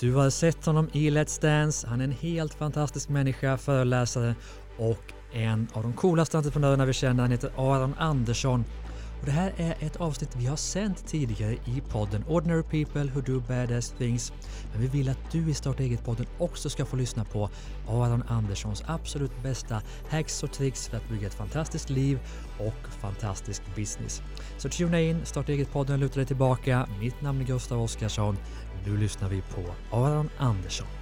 Du har sett honom i Let's Dance. Han är en helt fantastisk människa, föreläsare och en av de coolaste entreprenörerna vi känner. Han heter Aron Andersson. Och det här är ett avsnitt vi har sänt tidigare i podden Ordinary People Who Do Badass Things. Men vi vill att du i Starta Eget-podden också ska få lyssna på Aron Anderssons absolut bästa hacks och tricks för att bygga ett fantastiskt liv och fantastisk business. Så tuna in, Starta Eget-podden, lutar dig tillbaka. Mitt namn är Gustav Oskarsson. Nu lyssnar vi på Aron Andersson.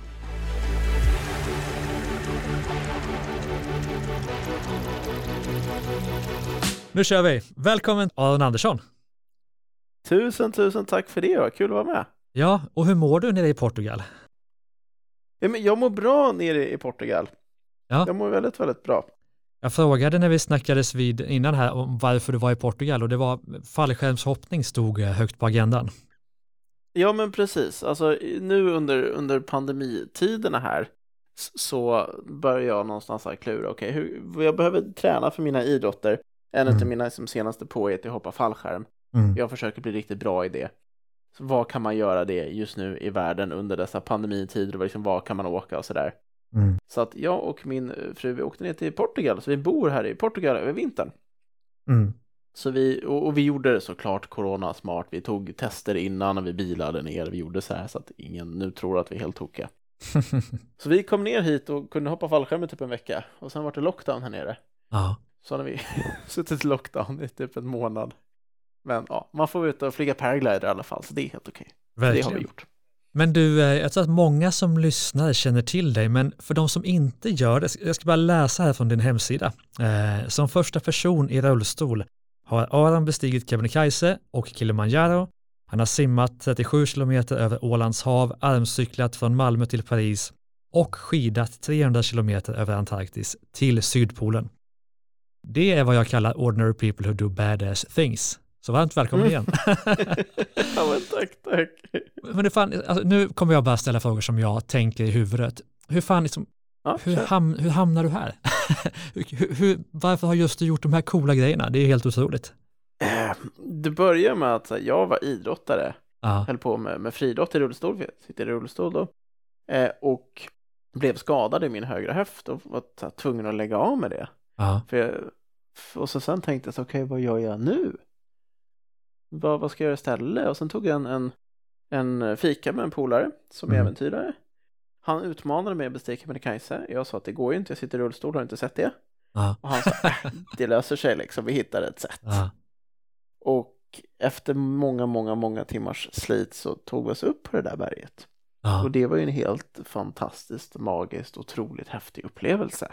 Nu kör vi! Välkommen Aron Andersson! Tusen, tusen tack för det. Vad kul att vara med. Ja, och hur mår du nere i Portugal? Ja, men jag mår bra nere i Portugal. Ja. Jag mår väldigt, väldigt bra. Jag frågade när vi snackades vid innan här om varför du var i Portugal och det var fallskärmshoppning stod eh, högt på agendan. Ja, men precis. Alltså nu under, under pandemitiderna här så börjar jag någonstans här klura. Okej, okay, jag behöver träna för mina idrotter. En mm. av mina liksom, senaste på är att hoppa fallskärm. Mm. Jag försöker bli riktigt bra i det. Så vad kan man göra det just nu i världen under dessa pandemitider och liksom, vad kan man åka och sådär. Mm. Så att jag och min fru vi åkte ner till Portugal, så vi bor här i Portugal över vintern. Mm. Så vi, och, och, vi gjorde det såklart corona smart. Vi tog tester innan vi bilade ner. Vi gjorde så här så att ingen nu tror att vi är helt tokiga. så vi kom ner hit och kunde hoppa fallskärm i typ en vecka. Och sen var det lockdown här nere. Ja. Så har vi suttit i lockdown i typ en månad. Men ja, man får ut och flyga paraglider i alla fall, så det är helt okej. Verkligen. Det har vi gjort. Men du, eh, jag tror att många som lyssnar känner till dig, men för de som inte gör det, jag ska bara läsa här från din hemsida. Eh, som första person i rullstol har Aron bestigit Kebnekaise och Kilimanjaro. Han har simmat 37 kilometer över Ålands hav, armcyklat från Malmö till Paris och skidat 300 kilometer över Antarktis till Sydpolen. Det är vad jag kallar ordinary people who do badass things. Så varmt välkommen igen. ja, men tack, tack. Men det fan, alltså, nu kommer jag bara ställa frågor som jag tänker i huvudet. Hur fan, liksom, ja, hur, ham, hur hamnar du här? hur, hur, varför har just du gjort de här coola grejerna? Det är helt otroligt. Eh, det börjar med att jag var idrottare. Ja. Höll på med, med friidrott i rullstol, jag sitter i rullstol då. Eh, och blev skadad i min högra höft och var tvungen att lägga av med det. Ja. För jag, och så sen tänkte jag så okej, okay, vad gör jag nu? Vad, vad ska jag göra istället? Och sen tog jag en, en, en fika med en polare som mm. äventyrare. Han utmanade mig att bestiga Kebnekaise. Jag sa att det går ju inte, jag sitter i rullstol, har du inte sett det? Ja. Och han sa, äh, det löser sig liksom, vi hittar ett sätt. Ja. Och efter många, många, många timmars slit så tog vi oss upp på det där berget. Ja. Och det var ju en helt fantastiskt, magiskt, otroligt häftig upplevelse.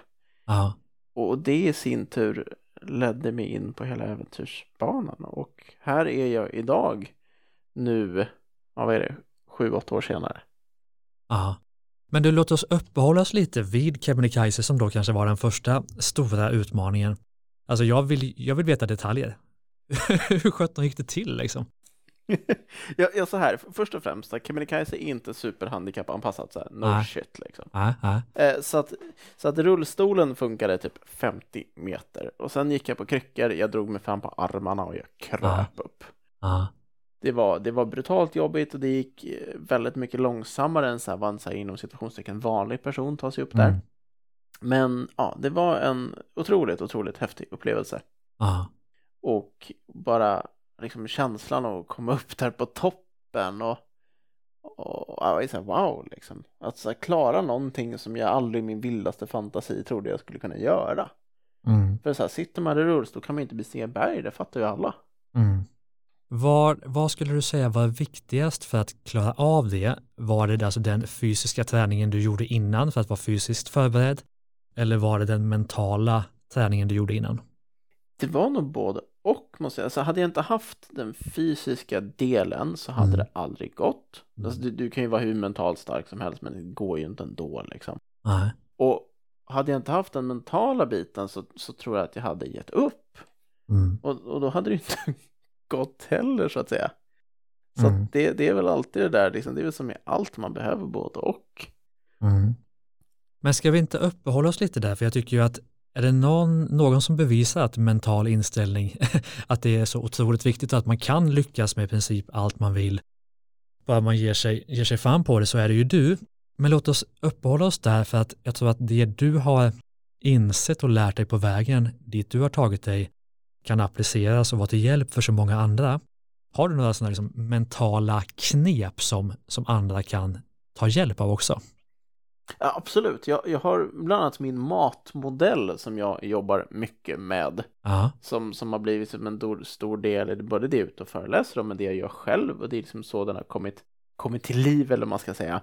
Och det i sin tur ledde mig in på hela äventyrsbanan. Och här är jag idag, nu, ja, vad är det, sju, åtta år senare. Ja. Men du, låt oss uppehålla oss lite vid Kebnekaise som då kanske var den första stora utmaningen. Alltså jag vill, jag vill veta detaljer. Hur sjutton gick det till liksom? ja, ja, så här, först och främst, Kebnekaise är inte superhandikappanpassat, så här, no ah. shit liksom. Ah, ah. Eh, så, att, så att rullstolen funkade typ 50 meter och sen gick jag på kryckor, jag drog mig fram på armarna och jag kröp upp. Det var, det var brutalt jobbigt och det gick eh, väldigt mycket långsammare än så här, vad en så här, inom situationstecken vanlig person tar sig upp där. Mm. Men ja, det var en otroligt, otroligt häftig upplevelse. Och bara liksom känslan att komma upp där på toppen och, och ja, jag så här, wow liksom. Att så här, klara någonting som jag aldrig i min vildaste fantasi trodde jag skulle kunna göra. Mm. För så här, sitter man i rullstol kan man inte bestiga berg, det fattar ju alla. Mm. Var, vad skulle du säga var viktigast för att klara av det? Var det alltså den fysiska träningen du gjorde innan för att vara fysiskt förberedd? Eller var det den mentala träningen du gjorde innan? Det var nog både och måste jag säga. Alltså, hade jag inte haft den fysiska delen så hade mm. det aldrig gått. Mm. Alltså, du, du, kan ju vara hur mentalt stark som helst men det går ju inte ändå liksom. Nej. Och hade jag inte haft den mentala biten så, så tror jag att jag hade gett upp. Mm. Och, och då hade det inte gått heller så att säga. Så mm. att det, det är väl alltid det där, liksom, det är väl som i allt man behöver både och. Mm. Men ska vi inte uppehålla oss lite där, för jag tycker ju att är det någon, någon som bevisar att mental inställning, att det är så otroligt viktigt att man kan lyckas med i princip allt man vill, bara man ger sig, ger sig fan på det så är det ju du. Men låt oss uppehålla oss där för att jag tror att det du har insett och lärt dig på vägen dit du har tagit dig kan appliceras och vara till hjälp för så många andra. Har du några sådana liksom mentala knep som, som andra kan ta hjälp av också? Ja, absolut. Jag, jag har bland annat min matmodell som jag jobbar mycket med. Som, som har blivit som en stor, stor del, både det jag är ute och föreläser om, men det jag gör själv. Och det är liksom så den har kommit, kommit till liv, eller vad man ska säga.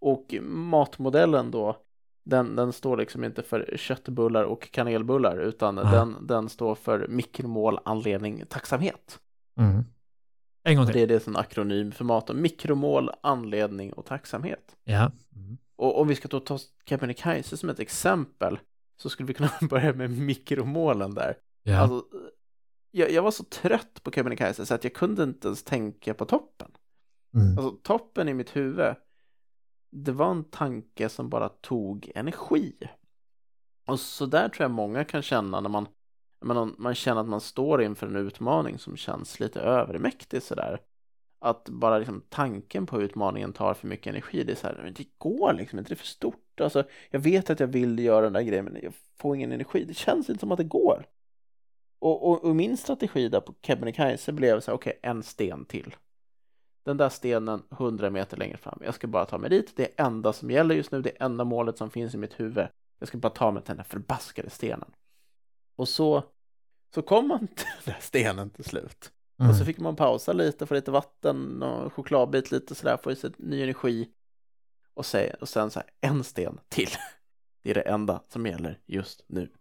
Och matmodellen då, den, den står liksom inte för köttbullar och kanelbullar, utan den, den står för mikromål, anledning, tacksamhet. Mm. En gång till. Det är det som akronym för maten. Mikromål, anledning och tacksamhet. Ja. Mm. Och om vi ska då ta Kebnekaise som ett exempel så skulle vi kunna börja med mikromålen där. Ja. Alltså, jag, jag, var så trött på Kebnekaise så att jag kunde inte ens tänka på toppen. Mm. Alltså toppen i mitt huvud, det var en tanke som bara tog energi. Och så där tror jag många kan känna när man, man, man känner att man står inför en utmaning som känns lite övermäktig sådär att bara liksom tanken på utmaningen tar för mycket energi. Det är så här, men det går liksom inte, det är för stort. Alltså, jag vet att jag vill göra den där grejen, men jag får ingen energi. Det känns inte som att det går. Och, och, och min strategi där på Kebnekaise blev så här, okej, okay, en sten till. Den där stenen 100 meter längre fram. Jag ska bara ta mig dit. Det är enda som gäller just nu. Det är enda målet som finns i mitt huvud. Jag ska bara ta mig till den där förbaskade stenen. Och så, så kom man till den där stenen till slut. Mm. Och så fick man pausa lite, få lite vatten och chokladbit lite sådär, få i sig ny energi. Och, se, och sen så här, en sten till. Det är det enda som gäller just nu.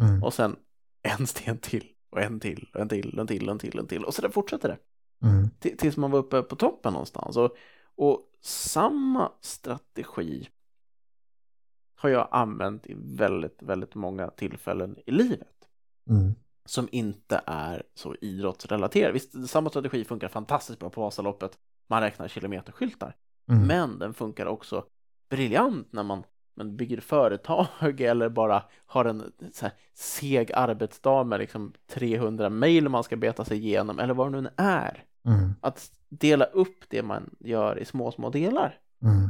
Mm. Och sen en sten till och en till och en till och en till och en till och en till. Och så där fortsätter det. Mm. Tills man var uppe på toppen någonstans. Och, och samma strategi har jag använt i väldigt, väldigt många tillfällen i livet. Mm som inte är så idrottsrelaterad. Visst, samma strategi funkar fantastiskt bra på Vasaloppet. Man räknar kilometerskyltar. Mm. Men den funkar också briljant när man, man bygger företag eller bara har en så här, seg arbetsdag med liksom 300 mejl man ska beta sig igenom eller vad det nu är. Mm. Att dela upp det man gör i små, små delar. Mm.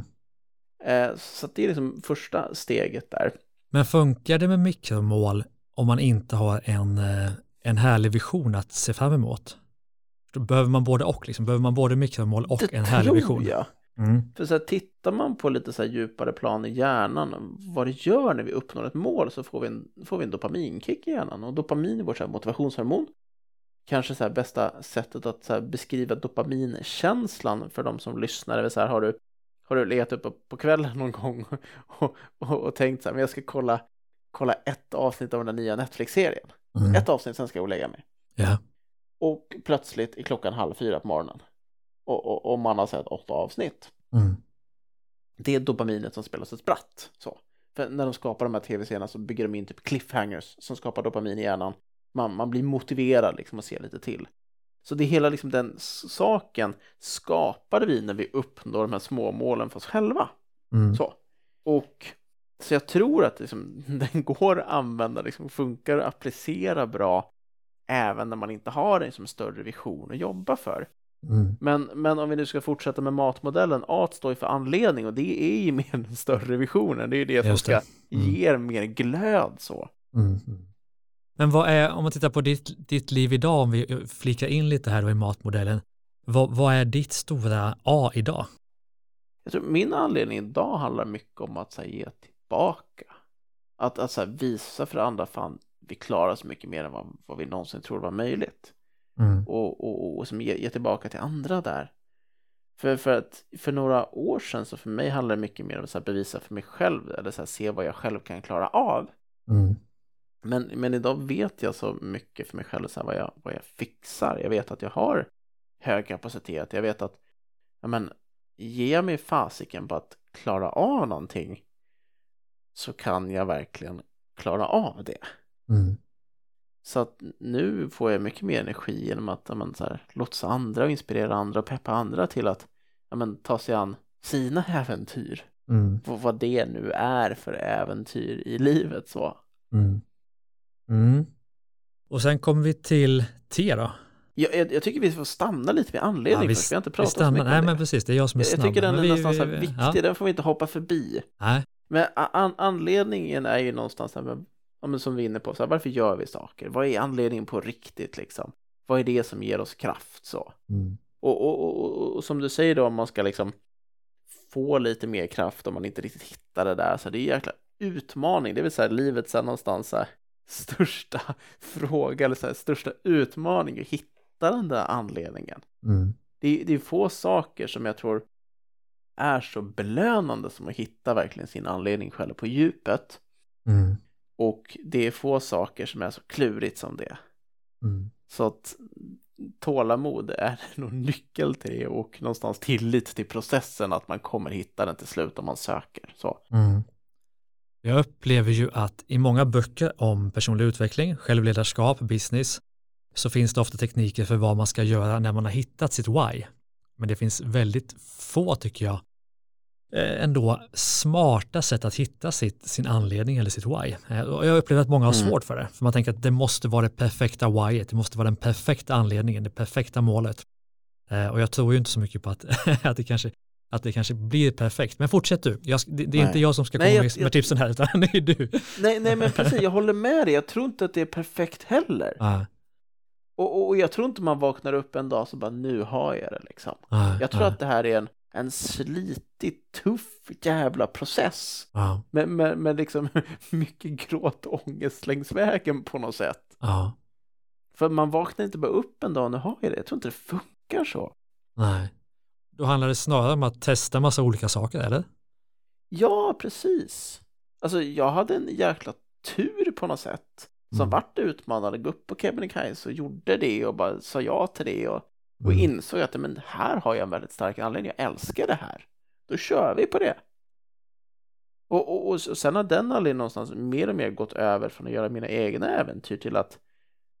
Eh, så det är liksom första steget där. Men funkar det med mikromål om man inte har en, eh, en härlig vision att se fram emot. Då behöver man både och, liksom. behöver man både mikromål och det en härlig vision. Jag. Mm. För så här, tittar man på lite så här djupare plan i hjärnan, vad det gör när vi uppnår ett mål så får vi en, får vi en dopaminkick i hjärnan. Och dopamin är vårt så här, motivationshormon. Kanske så här, bästa sättet att så här, beskriva dopaminkänslan för de som lyssnar. Så här, har du, har du legat uppe på kvällen någon gång och, och, och tänkt så här, men jag ska kolla kolla ett avsnitt av den nya Netflix-serien. Mm. Ett avsnitt, sen ska jag gå och lägga mig. Ja. Och plötsligt är klockan halv fyra på morgonen. Och, och, och man har sett åtta avsnitt. Mm. Det är dopaminet som spelas ett spratt. Så. För när de skapar de här tv-serierna så bygger de in typ cliffhangers som skapar dopamin i hjärnan. Man, man blir motiverad liksom att se lite till. Så det hela liksom den saken skapade vi när vi uppnår de här små målen för oss själva. Mm. Så. Och så jag tror att liksom, den går att använda, liksom, funkar att applicera bra även när man inte har en som större vision att jobba för. Mm. Men, men om vi nu ska fortsätta med matmodellen, A står ju för anledning och det är ju mer den större visionen. Det är ju det som ska mm. ge mer glöd så. Mm. Men vad är, om man tittar på ditt, ditt liv idag, om vi flikar in lite här då i matmodellen, vad, vad är ditt stora A idag? Jag tror min anledning idag handlar mycket om att här, ge tillbaka. Att, att här, visa för andra, fan, vi klarar så mycket mer än vad, vad vi någonsin tror var möjligt. Mm. Och, och, och, och som ge, ge, tillbaka till andra där. För, för att för några år sedan så för mig handlar det mycket mer om att bevisa för mig själv eller så här, se vad jag själv kan klara av. Mm. Men, men idag vet jag så mycket för mig själv så här, vad, jag, vad jag fixar. Jag vet att jag har hög kapacitet. Jag vet att ja, men, ge mig fasiken på att klara av någonting så kan jag verkligen klara av det. Mm. Så att nu får jag mycket mer energi genom att man så här, lotsa andra och inspirera andra och peppa andra till att men, ta sig an sina äventyr. Mm. Vad det nu är för äventyr i livet så. Mm. Mm. Och sen kommer vi till T då. Jag, jag, jag, tycker vi får stanna lite vid anledning ja, vi, först, vi har inte pratat så mycket Nej, men precis, det är jag som är snabb. Jag tycker den är vi, nästan så här viktig, ja. den får vi inte hoppa förbi. Nej. Men an, anledningen är ju någonstans, här, som vi är inne på, så här, varför gör vi saker? Vad är anledningen på riktigt liksom? Vad är det som ger oss kraft så? Mm. Och, och, och, och, som du säger då, om man ska liksom få lite mer kraft om man inte riktigt hittar det där, så det är en jäkla utmaning, det vill säga livet sen någonstans här, största fråga eller så här, största utmaning att hitta den där anledningen. Mm. Det, det är få saker som jag tror är så belönande som att hitta verkligen sin anledning själv på djupet. Mm. Och det är få saker som är så klurigt som det. Mm. Så att tålamod är nog nyckel till det och någonstans tillit till processen att man kommer hitta den till slut om man söker. Så. Mm. Jag upplever ju att i många böcker om personlig utveckling, självledarskap, business, så finns det ofta tekniker för vad man ska göra när man har hittat sitt why. Men det finns väldigt få, tycker jag, ändå smarta sätt att hitta sitt, sin anledning eller sitt why. Eh, jag upplever att många har mm. svårt för det, för man tänker att det måste vara det perfekta whyet, det måste vara den perfekta anledningen, det perfekta målet. Eh, och jag tror ju inte så mycket på att, att det kanske att det kanske blir perfekt. Men fortsätt du, jag, det, det, är nej. inte jag som ska komma nej, jag, med, med tipsen här, utan det är du. Nej, nej, men precis, jag håller med dig, jag tror inte att det är perfekt heller. Ah. Och, och, jag tror inte man vaknar upp en dag så bara, nu har jag det liksom. Ah, jag tror ah. att det här är en, en slitig, tuff jävla process. Med, med, med liksom mycket gråt och ångest längs vägen på något sätt. För man vaknar inte bara upp en dag, nu har jag det. Jag tror inte det funkar så. Nej. Då handlar det snarare om att testa massa olika saker, eller? Ja, precis. Alltså, jag hade en jäkla tur på något sätt. Som mm. vart utmanad, gick upp på Kebnekaise och gjorde det och bara sa ja till det och, och mm. insåg att men här har jag en väldigt stark anledning, jag älskar det här. Då kör vi på det. Och, och, och sen har den anledningen någonstans mer och mer gått över från att göra mina egna äventyr till att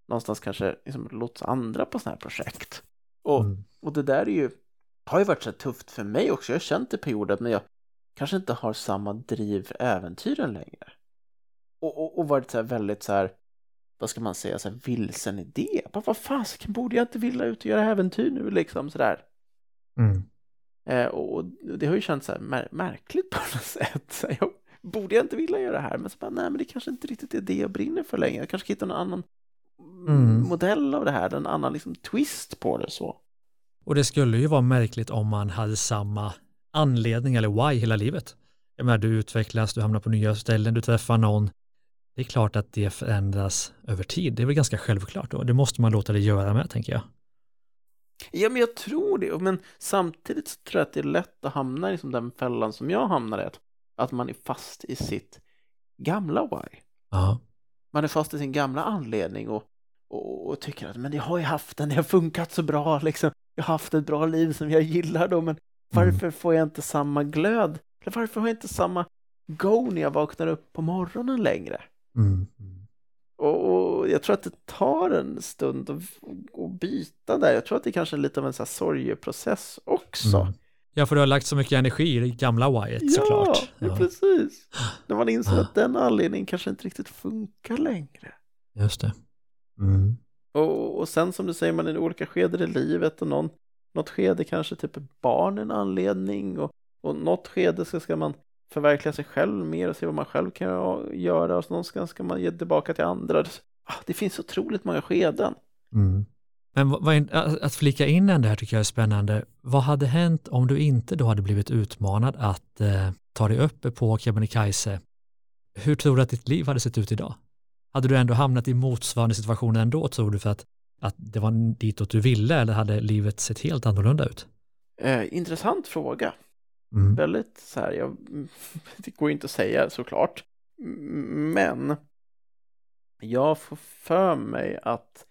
någonstans kanske liksom låta andra på sådana här projekt. Och, mm. och det där är ju har ju varit så tufft för mig också. Jag har känt i perioder men jag kanske inte har samma driv för äventyren längre. Och, och, och varit så här väldigt så här, vad ska man säga, så här vilsen i det. Bara, vad fasiken, borde jag inte vilja ut och göra äventyr nu liksom sådär. Mm. Eh, och det har ju känts så här mär märkligt på något sätt. Så jag, borde jag inte vilja göra det här? Men så bara, nej men det kanske inte riktigt är det jag brinner för längre. Jag kanske ska hitta någon annan mm. modell av det här, en annan liksom twist på det så. Och det skulle ju vara märkligt om man hade samma anledning eller why hela livet. Jag menar, du utvecklas, du hamnar på nya ställen, du träffar någon. Det är klart att det förändras över tid. Det är väl ganska självklart och det måste man låta det göra med, tänker jag. Ja, men jag tror det. Men samtidigt så tror jag att det är lätt att hamna i liksom den fällan som jag hamnar i. Att man är fast i sitt gamla why. Ja. Man är fast i sin gamla anledning och, och, och, tycker att men jag har ju haft den, det har funkat så bra liksom jag har haft ett bra liv som jag gillar då, men varför mm. får jag inte samma glöd? Eller varför har jag inte samma go när jag vaknar upp på morgonen längre? Mm. Och, och, jag tror att det tar en stund att, att byta där. Jag tror att det är kanske är lite av en så här sorgeprocess också. Mm. Ja, för du har lagt så mycket energi i det gamla Wyatt ja, såklart. Ja, precis. När man inser att den anledningen kanske inte riktigt funkar längre. Just det. Mm. Och, och sen som du säger, man är i olika skeden i livet och någon, något skede kanske typ barn en anledning och, och något skede så ska man förverkliga sig själv mer och se vad man själv kan göra och så någonstans ska man ge tillbaka till andra. Ah, det finns otroligt många skeden. Mm. Men vad, att flika in den där tycker jag är spännande. Vad hade hänt om du inte då hade blivit utmanad att eh, ta dig upp på Kebnekaise? Hur tror du att ditt liv hade sett ut idag? Hade du ändå hamnat i motsvarande situation ändå tror du för att, att det var ditåt du ville eller hade livet sett helt annorlunda ut? Eh, intressant fråga. Mm. Väldigt så här, jag, det går inte att säga såklart. Men jag får för mig att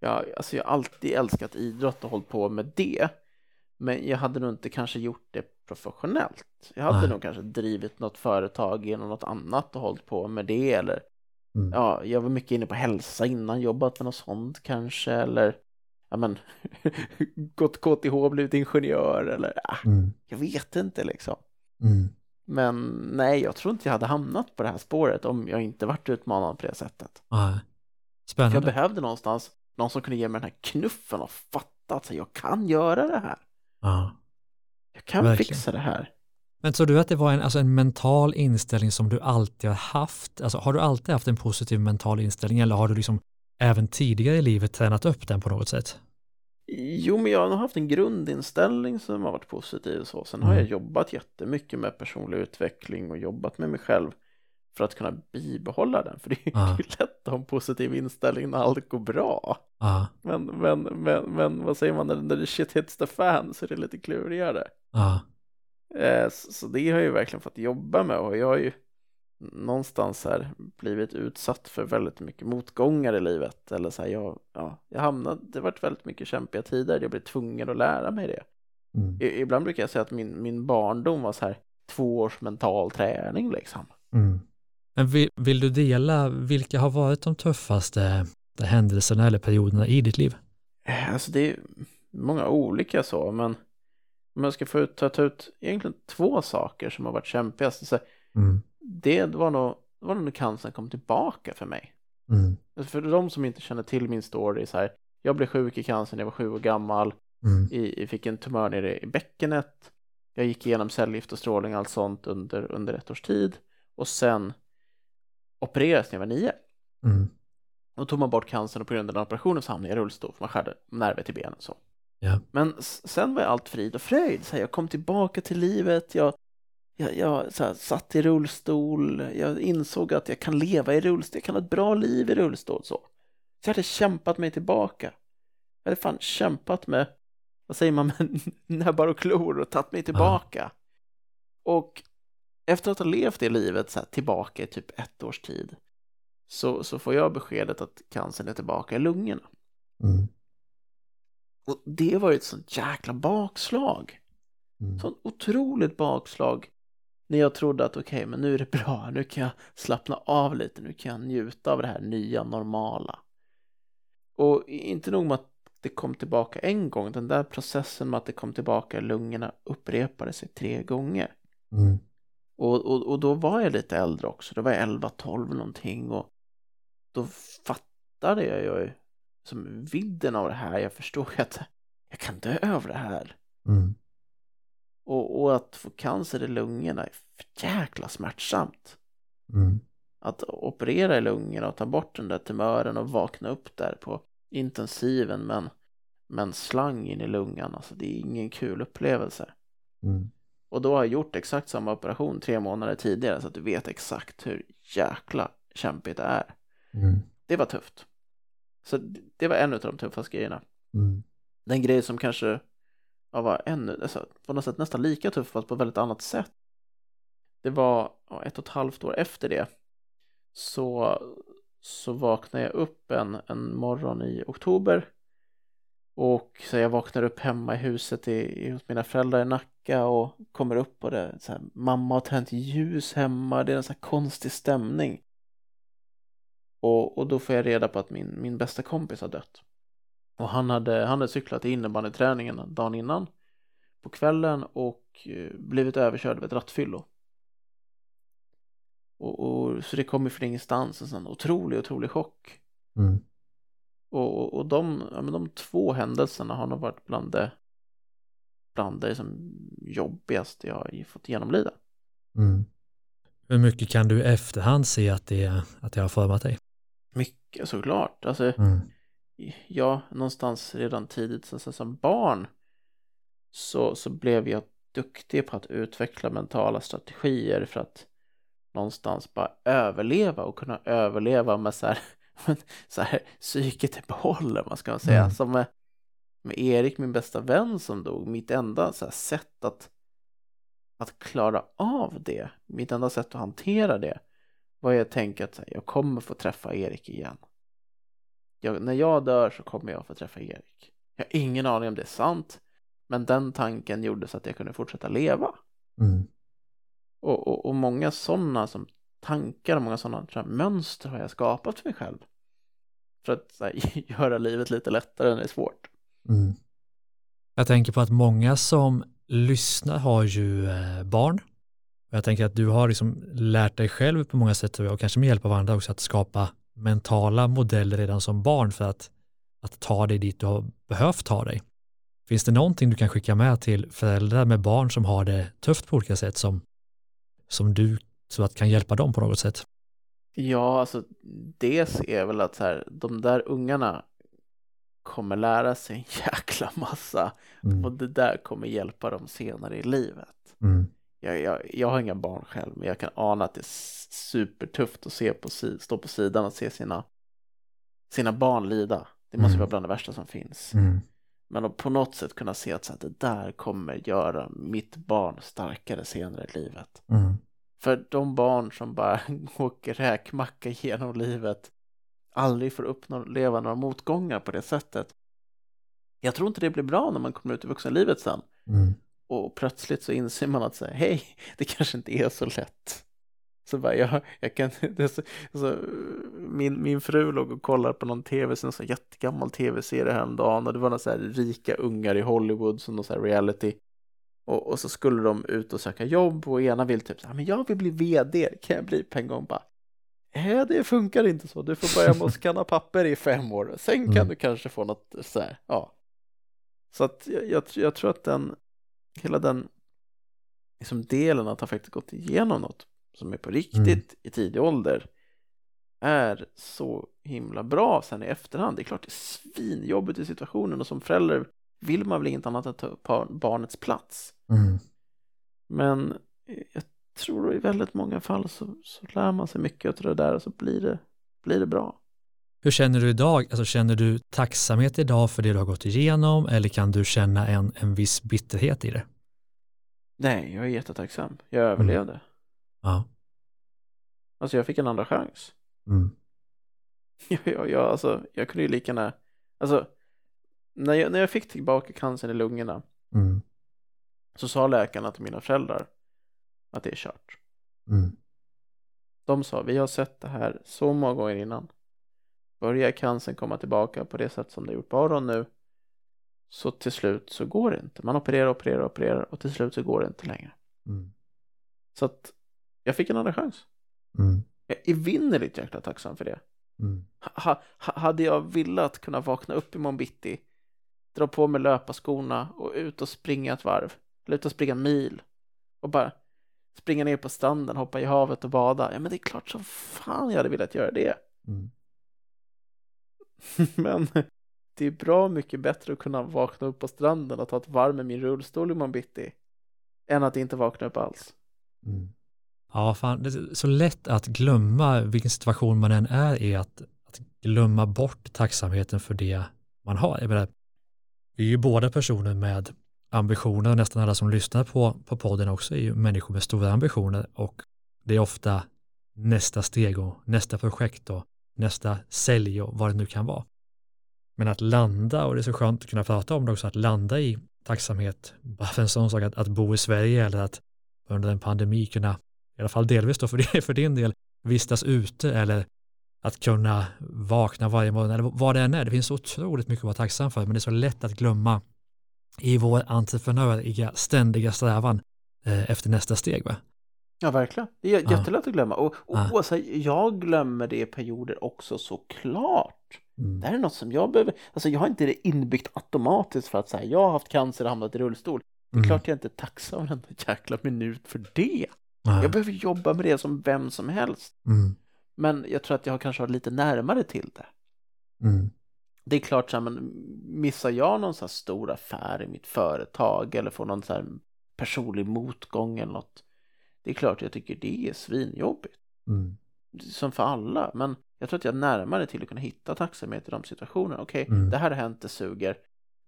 jag, alltså jag alltid älskat idrott och hållit på med det. Men jag hade nog inte kanske gjort det professionellt. Jag hade Nej. nog kanske drivit något företag genom något annat och hållit på med det eller Mm. Ja, jag var mycket inne på hälsa innan, jobbat med något sånt kanske, eller ja men, gått KTH blivit ingenjör, eller ja, mm. jag vet inte liksom. Mm. Men nej, jag tror inte jag hade hamnat på det här spåret om jag inte varit utmanad på det sättet. Spännande. För jag behövde någonstans någon som kunde ge mig den här knuffen och fatta att jag kan göra det här. Ja. Jag kan Verkligen. fixa det här. Men tror du att det var en, alltså en mental inställning som du alltid har haft? Alltså, har du alltid haft en positiv mental inställning eller har du liksom även tidigare i livet tränat upp den på något sätt? Jo, men jag har haft en grundinställning som har varit positiv. och Så. Sen har Mm. jag jobbat jättemycket med personlig utveckling och jobbat med mig själv för att kunna bibehålla den. För det är ju Ja. lätt att ha en positiv inställning när allt går bra. Ja, Men, men, men, men vad säger man när, när the shit hits the fan så är det lite klurigare. ja, Eh, så, så det har jag ju verkligen fått jobba med och jag har ju någonstans här blivit utsatt för väldigt mycket motgångar i livet. Eller så här, jag, ja, jag hamnade, det har varit väldigt mycket kämpiga tider, jag blev tvungen att lära mig det. mm. I, ibland brukar jag säga att min, min barndom var så här två års mental träning liksom. Mm. Men vill, vill du dela vilka har varit de tuffaste händelserna eller perioderna i ditt liv? Eh, Alltså det är många olika så, men om jag ska få ut, ta, ta ut egentligen två saker som har varit kämpigast. Så här, Mm. Det var nog, det var nog när cancern kom tillbaka för mig. Mm. För de som inte känner till min story, så här, jag blev sjuk i cancer när jag var sju år gammal, Mm. i, jag fick en tumör nere i bäckenet, jag gick igenom cellgift och strålning och allt sånt under, under ett års tid och sen opererades när jag var nio. Mm. Och tog man bort cancern och på grund av den operationen så hamnade jag i rullstol för man skärde nerver till benen så. Ja. Men sen var jag allt frid och fröjd, så här, jag kom tillbaka till livet, jag, jag, jag här, satt i rullstol, jag insåg att jag kan leva i rullstol, jag kan ha ett bra liv i rullstol så. Så jag hade kämpat mig tillbaka. Jag hade fan kämpat med, vad säger man, med näbbar och klor och tagit mig tillbaka. Och efter att ha levt det livet så här, tillbaka i typ ett års tid så, så får jag beskedet att cancern är tillbaka i lungorna. Mm. Och det var ju ett sånt jäkla bakslag. Mm. Sånt otroligt bakslag. När jag trodde att okej, men nu är det bra, nu kan jag slappna av lite, nu kan jag njuta av det här nya normala. Och inte nog med att det kom tillbaka en gång, den där processen med att det kom tillbaka i lungorna upprepade sig tre gånger. Mm. Och, och, och då var jag lite äldre också, då var jag 11-12 någonting och då fattade jag ju som vidden av det här, jag förstod att jag kan dö över det här. Mm. Och, och att få cancer i lungorna är för jäkla smärtsamt. Mm. Att operera i lungorna och ta bort den där tumören och vakna upp där på intensiven men med en slang in i lungan, alltså det är ingen kul upplevelse. Mm. Och då har jag gjort exakt samma operation tre månader tidigare så att du vet exakt hur jäkla kämpigt det är. Mm. Det var tufft. Så det- det var en av de tuffaste grejerna. Mm. Den grej som kanske ja, var ännu, alltså, på något sätt nästan lika tuff fast på ett väldigt annat sätt. Det var ja, ett och ett halvt år efter det så, så vaknade jag upp en, en morgon i oktober och så jag vaknar upp hemma i huset i, i, hos mina föräldrar i Nacka och kommer upp och det så här, mamma har tänt ljus hemma, det är en så här konstig stämning. Och, och då får jag reda på att min, min bästa kompis har dött. Och han hade, han hade cyklat till innebandyträningen dagen innan på kvällen och eh, blivit överkörd av ett rattfyllo. Och, och, så det kom ju från ingenstans en sån otrolig, otrolig chock. Mm. Och, och, och de, ja, men de två händelserna har nog varit bland det, bland det som jobbigaste jag har fått genomlida. Mm. Hur mycket kan du i efterhand se att det, att det har format dig? Mycket såklart. Alltså, Mm. Ja, någonstans redan tidigt så, så, som barn så, så blev jag duktig på att utveckla mentala strategier för att någonstans bara överleva och kunna överleva med så här, så här psyket i behåll, vad ska man säga. Mm. Som med, med Erik, min bästa vän som dog, mitt enda så sätt att, att klara av det, mitt enda sätt att hantera det var jag tänka att här, jag kommer få träffa Erik igen. Jag, när jag dör så kommer jag få träffa Erik. Jag har ingen aning om det är sant, men den tanken gjorde så att jag kunde fortsätta leva. Mm. Och, och, och många sådana som tankar och många sådana mönster har jag skapat för mig själv. För att så här, göra livet lite lättare när det är svårt. Mm. Jag tänker på att många som lyssnar har ju eh, barn. Och Jag tänker att du har liksom lärt dig själv på många sätt och kanske med hjälp av andra också att skapa mentala modeller redan som barn för att att ta dig dit du har behövt ta dig. Finns det någonting du kan skicka med till föräldrar med barn som har det tufft på olika sätt som, som du så att kan hjälpa dem på något sätt? Ja, alltså det är väl att så här, de där ungarna kommer lära sig en jäkla massa mm. och det där kommer hjälpa dem senare i livet. Mm. Jag, jag, jag, har inga barn själv, men jag kan ana att det är supertufft att se på, stå på sidan och se sina, sina barn lida. Det måste mm. vara bland det värsta som finns. Mm. Men att på något sätt kunna se att så här, det där kommer göra mitt barn starkare senare i livet. Mm. För de barn som bara åker räkmacka genom livet aldrig får uppleva några motgångar på det sättet. Jag tror inte det blir bra när man kommer ut i vuxenlivet sen. Mm. Och plötsligt så inser man att säga, hej, det kanske inte är så lätt. Så bara, jag, jag kan, så, så, min, min fru låg och kollade på någon tv, en sån jättegammal tv-serie häromdagen och det var några så här rika ungar i Hollywood som någon så här reality. Och, och, så skulle de ut och söka jobb och ena vill typ så här, men jag vill bli vd, kan jag bli på en gång bara? Nej, det funkar inte så. Du får börja med att skanna papper i fem år. Sen kan mm. du kanske få något så här, ja. Så att jag, jag, jag, tror att den, hela den liksom delen att ha faktiskt gått igenom något som är på riktigt mm. i tidig ålder är så himla bra sen i efterhand. Det är klart det är svinjobbigt i situationen och som förälder vill man väl inget annat än att ta upp barnets plats. Mm. Men jag tror i väldigt många fall så, så lär man sig mycket av det där och så blir det, blir det bra. Hur känner du idag? Alltså känner du tacksamhet idag för det du har gått igenom eller kan du känna en, en viss bitterhet i det? Nej, jag är jättetacksam. Jag överlevde. Mm. Ja. Alltså jag fick en andra chans. Mm. jag, jag, jag, alltså, jag kunde ju lika gärna, alltså när jag, när jag fick tillbaka cancern i lungorna mm. så sa läkarna till mina föräldrar att det är kört. Mm. De sa, vi har sett det här så många gånger innan. Börjar cancern komma tillbaka på det sätt som det gjort på Aron nu så till slut så går det inte. Man opererar, opererar, opererar och till slut så går det inte längre. Mm. Så att jag fick en andra chans. Mm. Jag är evinnerligt jäkla tacksam för det. Mm. Ha, ha, hade jag velat kunna vakna upp i morgon bitti, dra på mig löparskorna och ut och springa ett varv, eller ut och springa en mil och bara springa ner på stranden, hoppa i havet och bada. Ja, men det är klart som fan jag hade velat göra det. Mm. men det är bra mycket bättre att kunna vakna upp på stranden och ta ett varv med min rullstol i bitti än att inte vakna upp alls. Mm. Ja, fan, det är så lätt att glömma vilken situation man än är i, att, att glömma bort tacksamheten för det man har. Jag menar, vi är ju båda personer med ambitioner, och nästan alla som lyssnar på, på podden också är ju människor med stora ambitioner och det är ofta nästa steg och nästa projekt och nästa sälj och vad det nu kan vara. Men att landa, och det är så skönt att kunna prata om det också, att landa i tacksamhet, bara för en sån sak att, att bo i Sverige eller att under en pandemi kunna i alla fall delvis då för, det, för din del, vistas ute eller att kunna vakna varje morgon eller vad det än är. Det finns så otroligt mycket att vara tacksam för, men det är så lätt att glömma i vår entreprenöriga ständiga strävan eh, efter nästa steg. Va? Ja, verkligen. Det är jättelätt att glömma. Och, och ja. alltså, jag glömmer det i perioder också såklart. Mm. Det här är något som jag behöver, alltså jag har inte det inbyggt automatiskt för att säga jag har haft cancer och hamnat i rullstol. Det är mm. klart jag inte är tacksam en jäkla minut för det. Nej. Jag behöver jobba med det som vem som helst. Mm. Men jag tror att jag kanske har lite närmare till det. Mm. Det är klart, så här, men missar jag någon så här stor affär i mitt företag eller får någon så här personlig motgång eller något. Det är klart jag tycker det är svinjobbigt. Mm. Som för alla, men jag tror att jag är närmare till att kunna hitta tacksamhet i de situationerna. Okej, okay, mm. det här har hänt, det suger.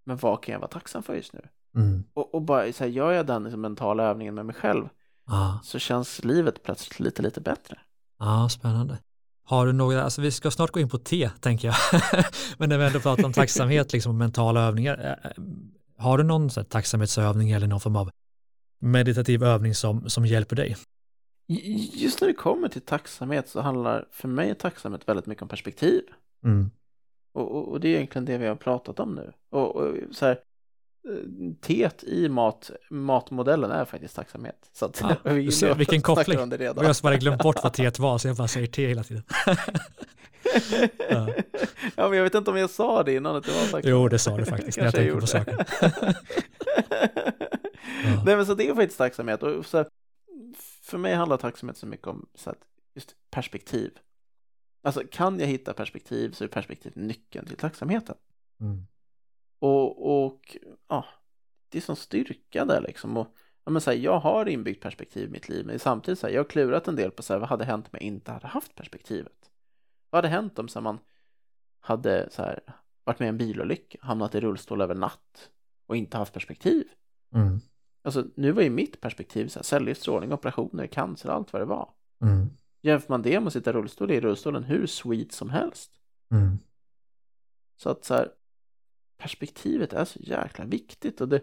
Men vad kan jag vara tacksam för just nu? Mm. Och, och, bara så här, gör jag den liksom, mentala övningen med mig själv ah. så känns livet plötsligt lite, lite bättre. Ja, ah, spännande. Har du några, alltså vi ska snart gå in på te tänker jag, men när vi ändå pratar om tacksamhet liksom, och mentala övningar, eh, eh, har du någon så här, tacksamhetsövning eller någon form av meditativ övning som, som hjälper dig? Just när det kommer till tacksamhet så handlar för mig tacksamhet väldigt mycket om perspektiv. Mm. Och, och, och, det är egentligen det vi har pratat om nu. Och, och så här, teet i mat, matmodellen är faktiskt tacksamhet. Så att ja, vi ser, vilken koppling. Och jag som hade glömt bort vad teet var så jag bara säger te hela tiden. ja. ja, men jag vet inte om jag sa det innan att det var tacksamhet. Jo, det sa du faktiskt när jag tänkte på saken. Nej, men så det är faktiskt tacksamhet. Och så här, för mig handlar tacksamhet så mycket om så att just perspektiv. Alltså kan jag hitta perspektiv så är perspektiv nyckeln till tacksamheten. Mm. Och, och ja, det är som styrka där liksom. Och, ja, men så här, jag har inbyggt perspektiv i mitt liv, men samtidigt så här, jag har klurat en del på så här, vad hade hänt om jag inte hade haft perspektivet? Vad hade hänt om så här, man hade så här, varit med i en bilolycka, hamnat i rullstol över natt och inte haft perspektiv? Mm. Alltså, nu var ju mitt perspektiv så här, cellgiftsstrålning, operationer, cancer, allt vad det var. Mm. Jämför man det med att sitta i rullstol, i rullstolen hur sweet som helst. Mm. Så att så här, perspektivet är så jäkla viktigt och det,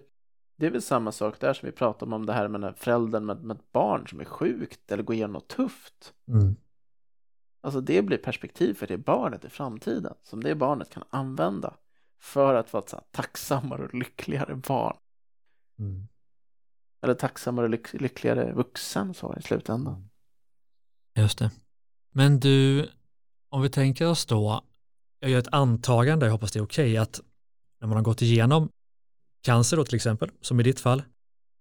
det är väl samma sak där som vi pratade om det här med föräldern med, med ett barn som är sjukt eller går igenom något tufft. Mm. Alltså det blir perspektiv för det barnet i framtiden som det barnet kan använda för att vara ett tacksammare och lyckligare barn. Mm. Eller tacksammare och lyck lyckligare vuxen så i slutändan. Just det. Men du, om vi tänker oss då, jag gör ett antagande, jag hoppas det är okej, okay, att när man har gått igenom cancer då till exempel, som i ditt fall,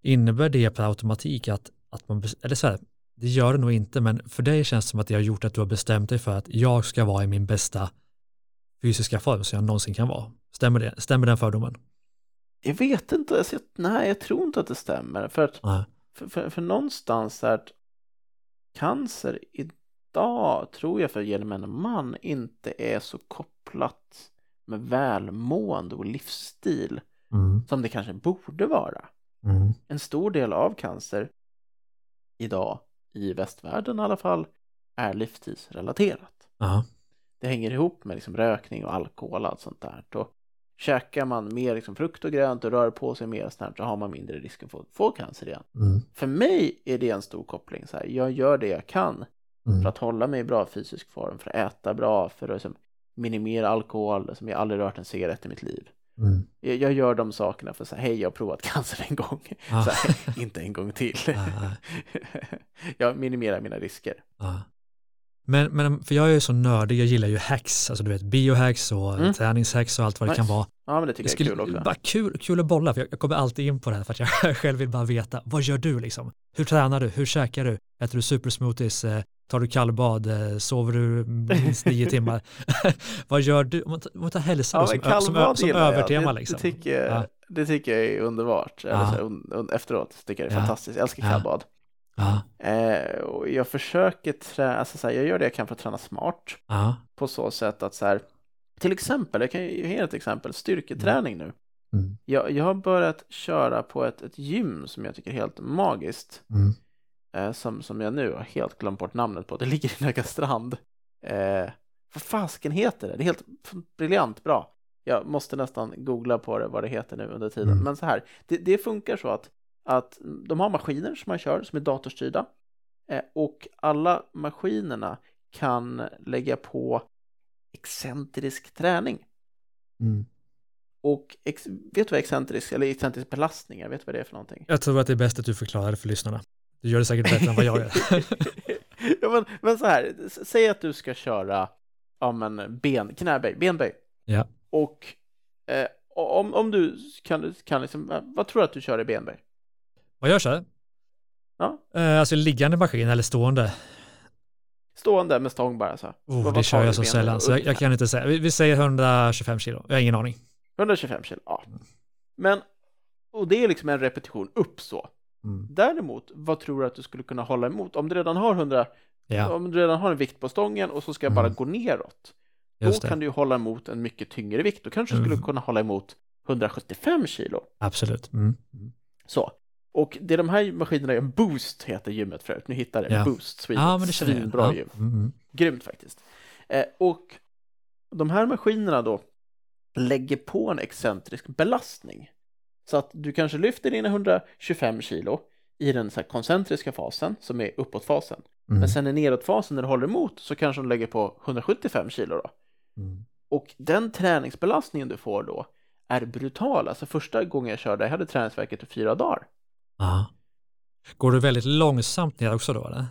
innebär det per automatik att, att man, eller så här, det gör det nog inte, men för dig känns det som att det har gjort att du har bestämt dig för att jag ska vara i min bästa fysiska form som jag någonsin kan vara. Stämmer, det? stämmer den fördomen? Jag vet inte, alltså, nej jag tror inte att det stämmer. För, att, för, för, för, någonstans är att cancer idag tror jag för gemene man inte är så kopplat med välmående och livsstil mm. som det kanske borde vara. Mm. En stor del av cancer idag, i västvärlden i alla fall, är livstidsrelaterat. Aha. Det hänger ihop med liksom rökning och alkohol och allt sånt där. Då käkar man mer liksom frukt och grönt och rör på sig mer snabbt så har man mindre risk att få, cancer igen. Mm. För mig är det en stor koppling. Så här, jag gör det jag kan mm. för att hålla mig i bra fysisk form, för att äta bra, för att liksom, minimera alkohol, som jag aldrig rört en cigarett i mitt liv. Mm. Jag, jag, gör de sakerna för att säga, hej jag har provat cancer en gång, ah. här, inte en gång till. Ah. jag minimerar mina risker. Ah. Men, men för jag är ju så nördig, jag gillar ju hacks, alltså du vet biohacks och mm. träningshacks och allt vad nice. det kan vara. Ja men det tycker det jag är kul också. Bara kul, kul att bolla, för jag, jag kommer alltid in på det här för att jag själv vill bara veta, vad gör du liksom? Hur tränar du? Hur käkar du? Äter du supersmoothies? Eh, tar du kallbad? Eh, sover du minst nio timmar? vad gör du? Om man tar hälsa ja, som, som, som, som övertema det, liksom. Det tycker, ja. det tycker jag är underbart. Eller så, un, un, efteråt tycker jag det är fantastiskt. Jag älskar kallbad. Eh, och jag försöker träna, alltså så här, jag gör det jag kan för att träna smart. Aha. På så sätt att så här, till exempel, jag kan ge ett exempel, styrketräning nu. Mm. Jag, jag har börjat köra på ett, ett gym som jag tycker är helt magiskt. Mm. Eh, som, som jag nu har helt glömt bort namnet på. Det ligger i Nögastrand. Eh, vad fasken heter det? Det är helt briljant bra. Jag måste nästan googla på det, vad det heter nu under tiden. Mm. Men så här, det, det funkar så att att de har maskiner som man kör som är datorstyrda eh, och alla maskinerna kan lägga på excentrisk träning. Mm. Och ex, vet du vad excentrisk, eller excentrisk belastning är? Vet du vad det är för någonting? Jag tror att det är bäst att du förklarar det för lyssnarna. Du gör det säkert bättre än vad jag gör. ja, men, men så här, säg att du ska köra ja, men ben, knäböj, benböj. Ja. Och eh, om, om du kan, kan liksom, vad tror du att du kör i benböj? Vad görs här? Ja. Eh, alltså liggande maskin eller stående? Stående med stång bara så. Oh, vad, det kör jag så sällan så jag, jag, kan inte säga. Vi, vi, säger 125 kilo, jag har ingen aning. 125 kilo, ja. Men, och det är liksom en repetition upp så. Mm. Däremot, vad tror du att du skulle kunna hålla emot? Om du redan har 100, ja. om du redan har en vikt på stången och så ska jag bara mm. gå neråt. Då kan du ju hålla emot en mycket tyngre vikt. Då kanske du mm. skulle kunna hålla emot 175 kilo. Absolut. Mm. Så, och det är de här maskinerna gör, Boost heter gymmet förut, nu hittar jag ja. Boost Sweden, ja, men det svinbra ja. gym. Mm, mm. Grymt faktiskt. Eh, och de här maskinerna då lägger på en excentrisk belastning. Så att du kanske lyfter dina 125 kilo i den så koncentriska fasen som är uppåtfasen. Mm. Men sen i nedåtfasen när du håller emot så kanske de lägger på 175 kilo då. Mm. Och den träningsbelastningen du får då är brutal. Alltså första gången jag körde, jag hade träningsverket i fyra dagar. Aha. Går du väldigt långsamt ner också då eller?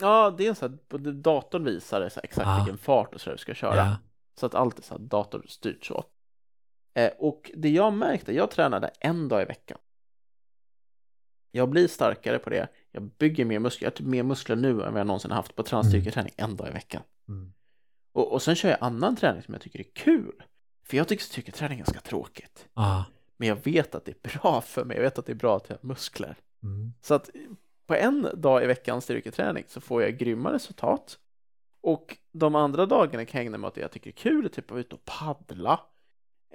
Ja, det är så att datorn visar exakt Ah. vilken fart och så du ska köra. Ja. Så att allt är så här datorstyrt så. Eh, och det jag märkte, jag tränade en dag i veckan. Jag blir starkare på det. Jag bygger mer muskler. Jag har typ mer muskler nu än vad jag någonsin har haft på träningsstyrketräning en dag i veckan. Mm. Och, och sen kör jag annan träning som jag tycker är kul. För jag tycker styrketräning är ganska tråkigt. Ah. Men jag vet att det är bra för mig. Jag vet att det är bra att jag har muskler. Mm. Så att på en dag i veckan styrketräning så får jag grymma resultat. Och de andra dagarna kan jag ägna mig åt det jag tycker är kul, typ att vara ute och paddla.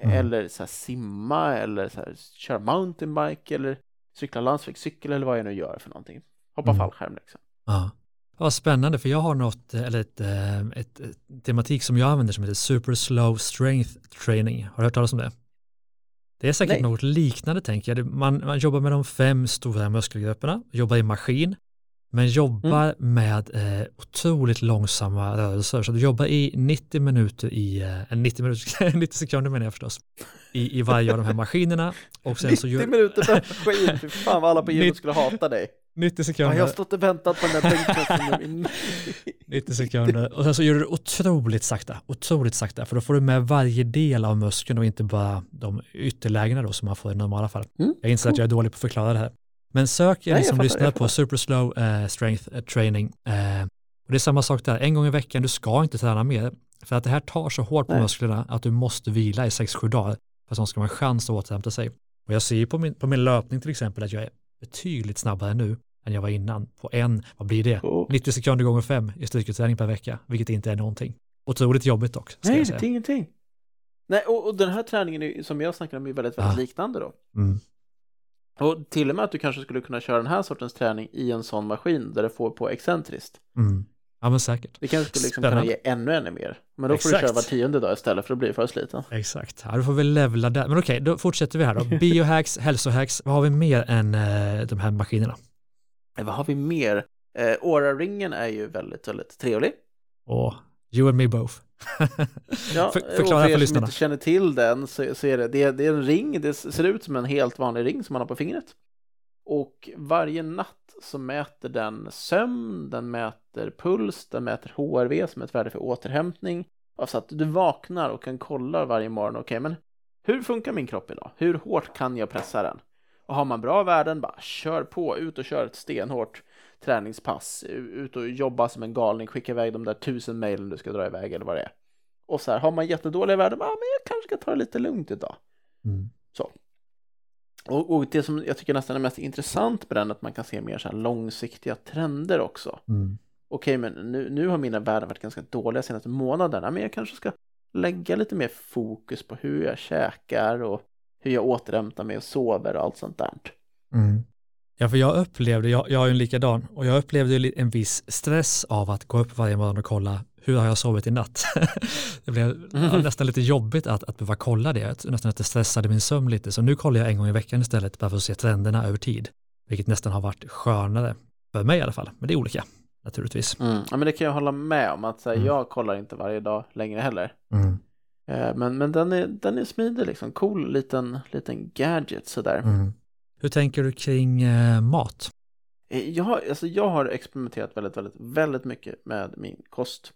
Mm. Eller så simma, eller så här köra mountainbike, eller cykla landsvägscykel, eller vad jag nu gör för någonting. Hoppa Mm. fallskärm liksom. Ja. Vad spännande, för jag har något, eller ett, eh, ett, ett tematik som jag använder som heter Super Slow Strength Training. Har du hört talas om det? Det är säkert Nej. något liknande tänker jag. Man, man jobbar med de fem stora muskelgrupperna, jobbar i maskin, men jobbar med eh, otroligt långsamma rörelser. Så du jobbar i 90 minuter i, eh, 90, minuter, 90 sekunder menar jag förstås, i, i varje av de här maskinerna. Och sen 90 så gör, minuter per maskin, fy fan vad alla på gymmet skulle hata dig. 90 Ja, sekunder. jag har stått och väntat på den där bänkpressen nu. i- 90 sekunder och sen så gör du det otroligt sakta, otroligt sakta för då får du med varje del av muskeln och inte bara de ytterlägena då som man får i normala fall. Mm, Jag inser att jag är dålig på att förklara det här. Men sök ni som lyssnar på. Super Slow eh, Strength eh, Training. Eh, och det är samma sak där, en gång i veckan, du ska inte träna mer. För att det här tar så hårt på Nej. musklerna att du måste vila i 6-7 dagar för att de ska ha en chans att återhämta sig. Och jag ser ju på min, på min löpning till exempel att jag är betydligt snabbare nu än jag var innan. På en, vad blir det? Och- 90 sekunder gånger fem i styrketräning per vecka, vilket inte är någonting. Otroligt jobbigt dock, Nej, det är ingenting. Nej, och, och den här träningen är, som jag snackade om är väldigt, väldigt Ah. liknande då. Mm. Och till och med att du kanske skulle kunna köra den här sortens träning i en sån maskin där du får på excentriskt. Mm. Ja men säkert. Det kanske skulle liksom kunna ge ännu, ännu mer. Men då får Exakt. du köra var tionde dag istället för att bli för sliten. Exakt, ja, då får vi levla där. Men okej, då fortsätter vi här då. Biohacks, hälsohacks, vad har vi mer än eh, de här maskinerna? Eh, Vad har vi mer? Eh, Aura-ringen är ju väldigt, väldigt trevlig. Och you and me both. Ja, För- förklara för för er som lyssnarna. inte känner till den så, så är det, det, det är en ring, det ser ut som en helt vanlig ring som man har på fingret. Och varje natt så mäter den sömn, den mäter puls, den mäter HRV som är ett värde för återhämtning. Alltså att du vaknar och kan kolla varje morgon, okej men hur funkar min kropp idag? Hur hårt kan jag pressa den? Och har man bra värden, bara kör på, ut och kör ett stenhårt träningspass, ut och jobba som en galning, skicka iväg de där tusen mejlen du ska dra iväg eller vad det är. Och så här, har man jättedåliga värden, bara, men jag kanske ska ta det lite lugnt idag. Mm. Och, och det som jag tycker nästan är mest intressant med den att man kan se mer så här långsiktiga trender också. Mm. Okej, men nu, nu har mina värden varit ganska dåliga senaste månaderna, men jag kanske ska lägga lite mer fokus på hur jag käkar och hur jag återhämtar mig och sover och allt sånt där. Mm. Ja, för jag upplevde, jag, jag är ju en likadan, och jag upplevde en viss stress av att gå upp varje morgon och kolla hur har jag sovit i natt. det blev ja, nästan lite jobbigt att, att behöva kolla det, Jag nästan att det stressade min sömn lite, så nu kollar jag en gång i veckan istället bara för att se trenderna över tid, vilket nästan har varit skönare, för mig i alla fall, men det är olika naturligtvis. Mm. Ja, men det kan jag hålla med om att så här, Mm. jag kollar inte varje dag längre heller. Mm. Eh, Men, men den, är, den är smidig liksom, cool liten, liten gadget sådär. Mm. Hur tänker du kring eh, mat? Eh, Jag har, alltså jag har experimenterat väldigt, väldigt, väldigt mycket med min kost.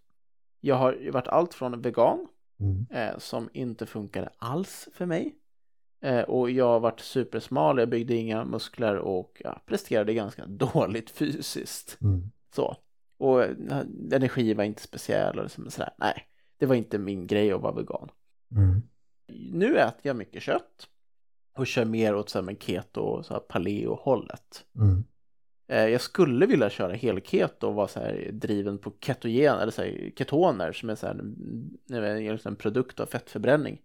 Jag har varit allt från vegan, Mm. eh, som inte funkade alls för mig. Eh, och jag har varit supersmal, jag byggde inga muskler och ja, presterade ganska dåligt fysiskt. Mm. Så. Och eh, energi var inte speciell och liksom sådär. Nej, det var inte min grej att vara vegan. Mm. Nu äter jag mycket kött och kör mer åt så här, keto och så här paleo-hållet. Mm. Eh, Jag skulle vilja köra helketo och vara så här driven på ketogen eller så här, ketoner som är så här, en produkt av fettförbränning.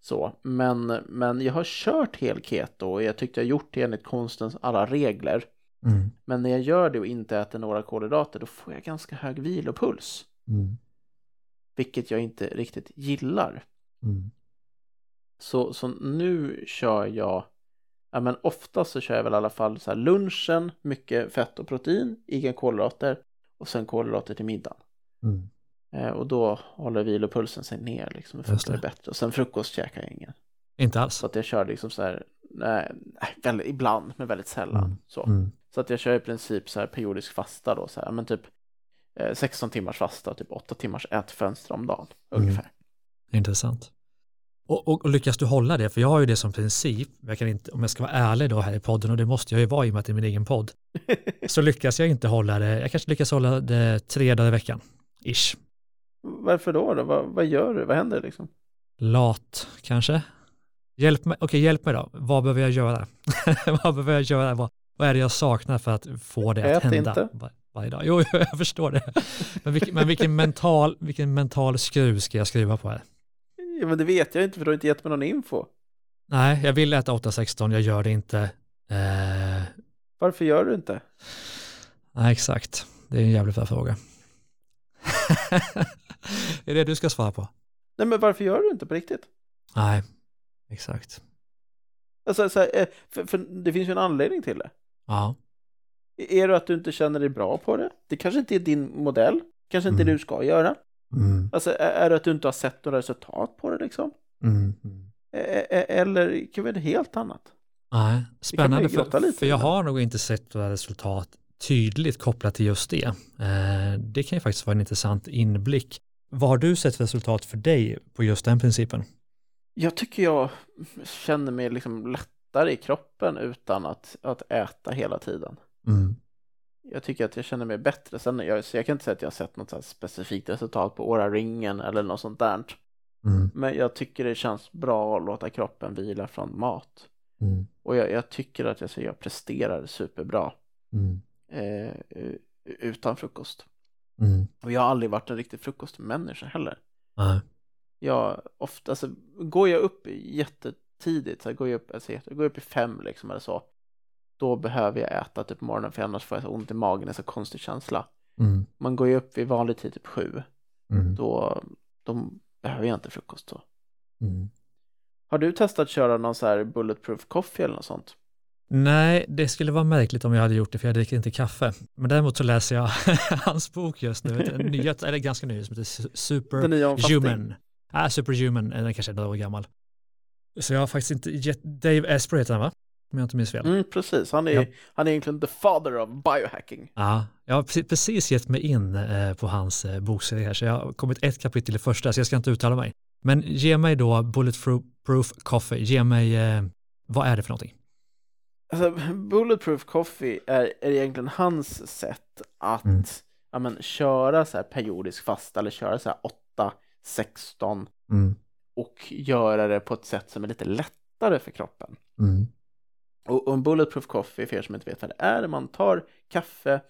Så, men, men jag har kört helketo och jag tyckte jag gjort det enligt konstens alla regler. Mm. Men när jag gör det och inte äter några kolhydrater då får jag ganska hög vilopuls. Mm. Vilket jag inte riktigt gillar. Mm. Så, så nu kör jag, ja men ofta så kör jag väl i alla fall så här lunchen, mycket fett och protein, inga kolhydrater och sen kolhydrater till middagen. Mm. Eh, och då håller vilopulsen sig ner liksom, och funkar det bättre. Och sen frukost käkar jag ingen. Inte alls. Så att jag kör liksom så här, nej, väldigt, ibland, men väldigt sällan. Mm. Så. Mm. så att jag kör i princip så här periodisk fasta då, så här, men typ 16 timmars fasta typ 8 timmars ätfönster om dagen Mm. ungefär. Intressant. Och, och, och lyckas du hålla det? För jag har ju det som princip, jag kan inte, om jag ska vara ärlig då här i podden, och det måste jag ju vara i och med att det är min egen podd, så lyckas jag inte hålla det, jag kanske lyckas hålla det tre dagar i veckan, ish. Varför då? då? Vad, vad gör du? Vad händer liksom? Lat kanske? Hjälp mig, okej hjälp mig då, vad behöver jag göra? vad behöver jag göra? Vad, vad är det jag saknar för att få det att Ät hända inte. Var, varje dag? Jo, jag förstår det. Men, vilken, men vilken, mental, vilken mental skruv ska jag skruva på här? Ja, men det vet jag inte för du har inte gett mig någon info. Nej, jag vill äta 8-16, jag gör det inte. Eh, Varför gör du inte? nej, exakt. Det är en jävligt bra fråga. är det du ska svara på? Nej, men varför gör du inte på riktigt? Nej, exakt. Alltså, så här, eh, för, för det finns ju en anledning till det. Ja, Är det att du inte känner dig bra på det? Det kanske inte är din modell. Kanske inte Mm. det du ska göra. mm, Alltså, är det att du inte har sett några resultat på det liksom? mm, mm. Eller kan det vara helt annat? Nej, spännande för, lite för jag det. har nog inte sett några resultat tydligt kopplat till just det. Eh, det kan ju faktiskt vara en intressant inblick. Vad har du sett för resultat för dig på just den principen? Jag tycker jag känner mig liksom lättare i kroppen utan att, att äta hela tiden. Mm. Jag tycker att jag känner mig bättre. Sen, jag, så jag kan inte säga att jag har sett något specifikt resultat på Åra-ringen eller något sånt där. Mm. Men jag tycker det känns bra att låta kroppen vila från mat. Mm. Och jag, jag tycker att jag, så jag presterar superbra Mm. eh, utan frukost. Mm. Och jag har aldrig varit en riktig frukostmänniska heller. Nej. Jag ofta, alltså, går jag upp jättetidigt, så här, går jag upp, alltså, jag går upp i fem liksom eller så, då behöver jag äta typ på morgonen för annars får jag så ont i magen, är så konstig känsla. Mm. Man går ju upp vid vanlig tid, typ sju, Mm. då, då behöver jag inte frukost då. Mm. Har du testat att köra någon så här bulletproof coffee eller något sånt? Nej, det skulle vara märkligt om jag hade gjort det för jag dricker inte kaffe. Men däremot så läser jag hans bok just nu, en ny, eller ganska ny, som heter nya? Superhuman. Ah, Superhuman, den kanske är några år gammal. Så jag har faktiskt inte gett, Dave Asprey heter han va? Om jag inte minns fel. Mm, precis, han är, Ja. han är egentligen the father of biohacking. Ja, jag har precis, gett mig in eh, på hans eh, bokserie här, så jag har kommit ett kapitel i första, så jag ska inte uttala mig. Men ge mig då Bulletproof Coffee, ge mig, eh, vad är det för någonting? Alltså, bulletproof coffee är, är egentligen hans sätt att Mm. ja, men, köra så här periodisk fasta eller köra så här 8, 16 Mm. och göra det på ett sätt som är lite lättare för kroppen. Mm. Och, och en bulletproof coffee, för er som inte vet vad det är, man tar kaffe,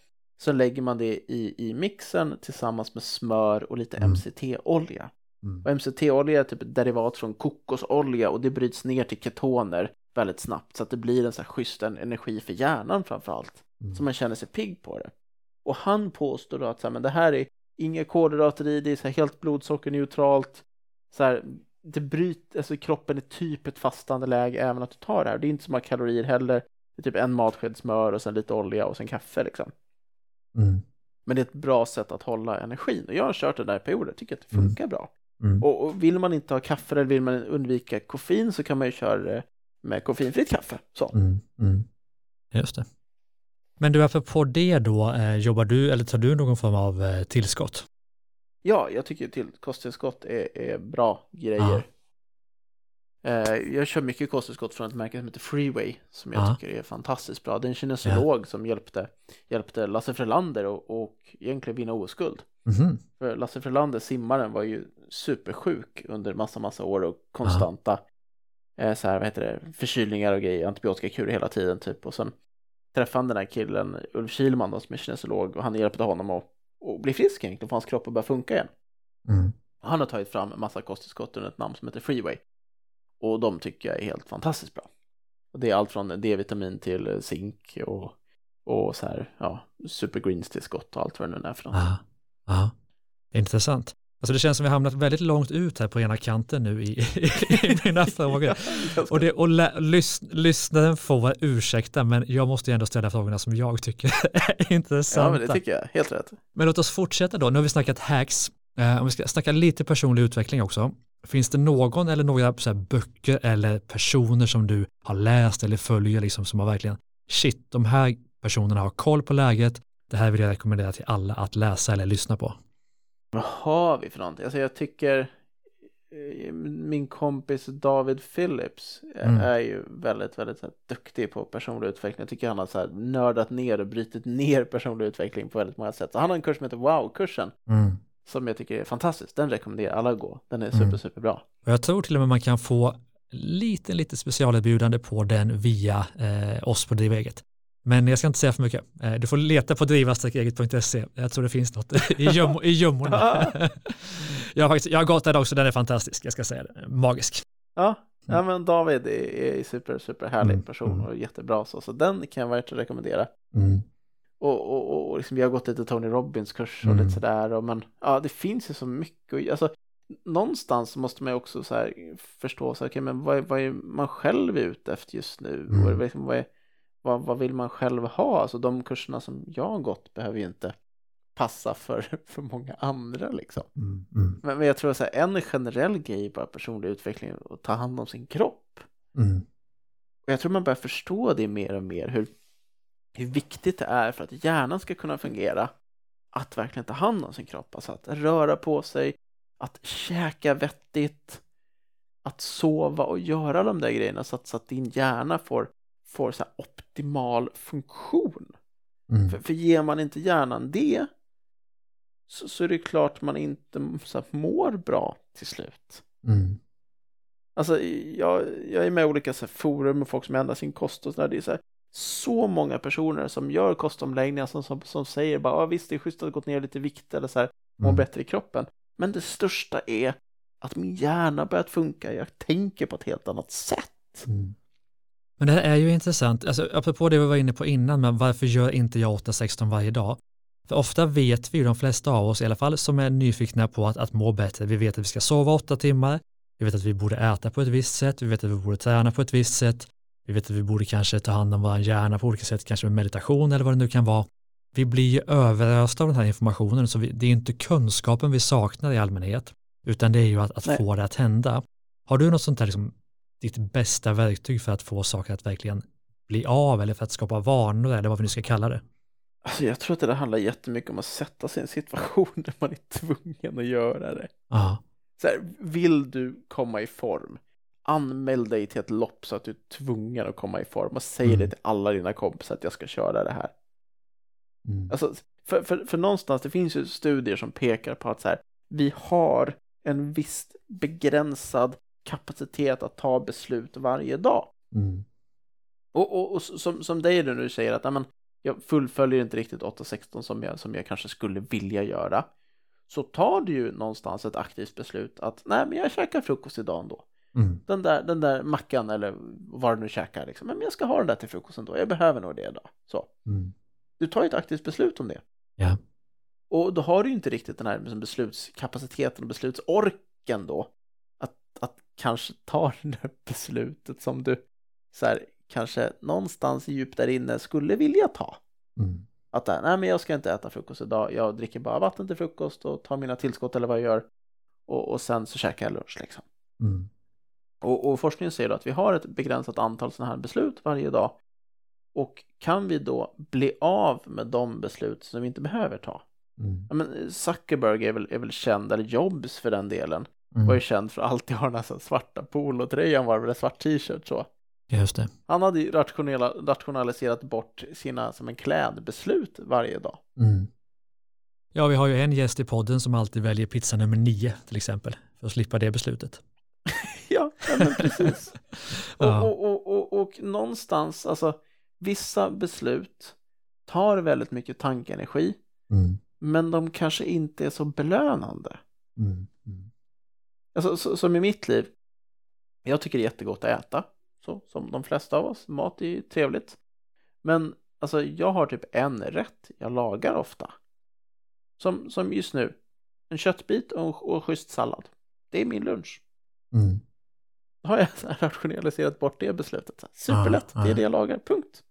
så lägger man det i, i mixen tillsammans med smör och lite Mm. MCT-olja. Mm. Och MCT-olja är typ ett derivat från kokosolja och det bryts ner till ketoner väldigt snabbt så att det blir en så här schysst en- energi för hjärnan framför allt. Mm. Så man känner sig pigg på det. Och han påstår då att så här, men det här är inga kolhydrater i, det är så här helt blodsockerneutralt. Så här, det bryter, alltså kroppen är typ ett fastande läge även att du tar det här. Det är inte så många kalorier heller. Det är typ en matsked smör och sen lite olja och sen kaffe liksom. Mm. Men det är ett bra sätt att hålla energin. Och jag har kört den där i perioder, tycker att det Mm. funkar bra. Mm. Och, och vill man inte ha kaffe eller vill man undvika koffein så kan man ju köra det med koffeinfritt kaffe. Så. Mm. Mm. Just det. Men du, apropå det då, eh, jobbar du eller tar du någon form av eh, tillskott? Ja, jag tycker till kosttillskott är, är bra grejer. Eh, jag kör mycket kosttillskott från ett märke som heter Freeway som jag Ja. tycker är fantastiskt bra. Det är en kinesolog som hjälpte, hjälpte Lasse Frölander och, och egentligen vinna OS-guld. Mhm. För Lasse Frölander, simmaren, var ju supersjuk under massa, massa år och konstanta eh, så här, vad heter det, förkylningar och grejer, antibiotikakurer hela tiden typ. Och sen träffade han den här killen, Ulf Kilman då, som är kinesolog och han hjälpte honom att, att bli frisk egentligen, få hans kropp att börja funka igen. Mm. Han har tagit fram en massa kosttillskott under ett namn som heter Freeway. Och de tycker jag är helt fantastiskt bra. Och det är allt från D-vitamin till zink och, och så här, ja, supergreens tillskott och allt vad det nu är för något. Ja. ja. Intressant. Alltså det känns som vi hamnat väldigt långt ut här på ena kanten nu i, i mina frågor. Och, det, och lä, lys, lyssnaren får vara ursäkta, men jag måste ju ändå ställa frågorna som jag tycker är intressanta. Ja, men det tycker jag. Helt rätt. Men låt oss fortsätta då. Nu har vi snackat hacks. Eh, om vi ska snacka lite personlig utveckling också. Finns det någon eller några så böcker eller personer som du har läst eller följer liksom, som har verkligen shit, de här personerna har koll på läget det här vill jag rekommendera till alla att läsa eller lyssna på. Vad har vi för någonting? Alltså jag tycker eh, min kompis David Phillips mm. är ju väldigt, väldigt här, duktig på personlig utveckling. Jag tycker han har så här, nördat ner och brutit ner personlig utveckling på väldigt många sätt. Så han har en kurs som heter Wow-kursen. Mm. Som jag tycker är fantastisk. Den rekommenderar alla att gå. Den är super, mm. super bra. Och jag tror till och med man kan få lite, lite specialerbjudande på den via eh, oss på Driva eget. Men jag ska inte säga för mycket. Eh, du får leta på driva-eget.se. Jag tror det finns något i, göm i gömmorna. jag, har faktiskt, jag har gått där också, den är fantastisk. Jag ska säga det. Magisk. Ja, ja men David är super, super härlig mm, person mm. och jättebra så. Så den kan jag verkligen rekommendera. Mm. Och, och, och liksom, jag har gått lite Tony Robbins kurs och mm. lite sådär. Och, men ja, det finns ju så mycket. Och, alltså, någonstans måste man ju också så här förstå så här, okay, men vad, vad är man själv ute efter just nu? Mm. Och, liksom, vad, är, vad, vad vill man själv ha? Alltså de kurserna som jag har gått behöver ju inte passa för, för många andra liksom. Mm, mm. Men, men, jag tror att en generell grej bara personlig utveckling är att ta hand om sin kropp. Mm. Och jag tror man börjar förstå det mer och mer hur, hur viktigt det är för att hjärnan ska kunna fungera att verkligen ta hand om sin kropp, alltså att röra på sig, att käka vettigt, att sova och göra de där grejerna så att, så att din hjärna får, får så optimal funktion. Mm. För, för ger man inte hjärnan det så, så är det klart man inte så mår bra till slut. Mm. Alltså, jag, jag är med i olika så forum med folk som ändrar sin kost och sådär. Det är så, här, så många personer som gör kostomläggningar som, som, som säger bara, ja visst det är schysst att gå ner lite vikt eller så här, må mm. bättre i kroppen. Men det största är att min hjärna börjat funka, jag tänker på ett helt annat sätt. Mm. Men det här är ju intressant, alltså, apropå det vi var inne på innan, men varför gör inte jag 8-16 varje dag? För ofta vet vi, de flesta av oss i alla fall, som är nyfikna på att, att må bättre, vi vet att vi ska sova åtta timmar, vi vet att vi borde äta på ett visst sätt, vi vet att vi borde träna på ett visst sätt, vi vet att vi borde kanske ta hand om vår hjärna på olika sätt, kanske med meditation eller vad det nu kan vara. Vi blir ju överösta av den här informationen så vi, det är inte kunskapen vi saknar i allmänhet utan det är ju att, att få det att hända. Har du något sånt här, liksom, ditt bästa verktyg för att få saker att verkligen bli av eller för att skapa vanor eller vad vi nu ska kalla det? Alltså jag tror att det där handlar jättemycket om att sätta sig i en situation där man är tvungen att göra det. Aha. Så här, vill du komma i form? Anmäl dig till ett lopp så att du är tvungen att komma i form och säg mm. det till alla dina kompisar att jag ska köra det här. Mm. Alltså, för, för, för någonstans, det finns ju studier som pekar på att så här, vi har en viss begränsad kapacitet att ta beslut varje dag. Mm. Och, och, och, som, som dig nu säger att amen, jag fullföljer inte riktigt 8-16 som jag, som jag kanske skulle vilja göra. Så tar du ju någonstans ett aktivt beslut att nej, men jag käkar frukost idag ändå. Mm. Den, där, den där mackan eller vad du nu käkar, liksom. men jag ska ha den där till frukost ändå. Jag behöver nog det idag. Så. Mm. Du tar ett aktivt beslut om det. Ja. Och då har du ju inte riktigt den här liksom, beslutskapaciteten och beslutsorken då. Kanske ta det där beslutet som du så här, kanske någonstans djupt där inne skulle vilja ta. Mm. Att nej men jag ska inte äta frukost idag, jag dricker bara vatten till frukost och tar mina tillskott eller vad jag gör. Och, och sen så käkar jag lunch liksom. Mm. Och, och, forskningen säger att vi har ett begränsat antal sådana här beslut varje dag. Och kan vi då bli av med de beslut som vi inte behöver ta? Mm. Ja, men Zuckerberg är väl, är väl känd, eller Jobs för den delen, mm. var ju känd för att alltid ha den här svarta polotröjan, var väl svart t-shirt så. Just det. Han hade ju rationaliserat bort sina som en klädbeslut varje dag. Mm. Ja, vi har ju en gäst i podden som alltid väljer pizza nummer nio till exempel, för att slippa det beslutet. ja, men precis. ja. och, och, och, och, och någonstans, alltså, vissa beslut tar väldigt mycket tankeenergi, mm. men de kanske inte är så belönande. Mm. Mm. Alltså, så, som i mitt liv, jag tycker det är jättegott att äta, så, som de flesta av oss. Mat är ju trevligt. Men alltså, jag har typ en rätt jag lagar ofta. Som, som just nu, en köttbit och, och schysst sallad. Det är min lunch. Mm. Då har jag rationaliserat bort det beslutet. Superlätt, ah, ah. det är det jag lagar, punkt.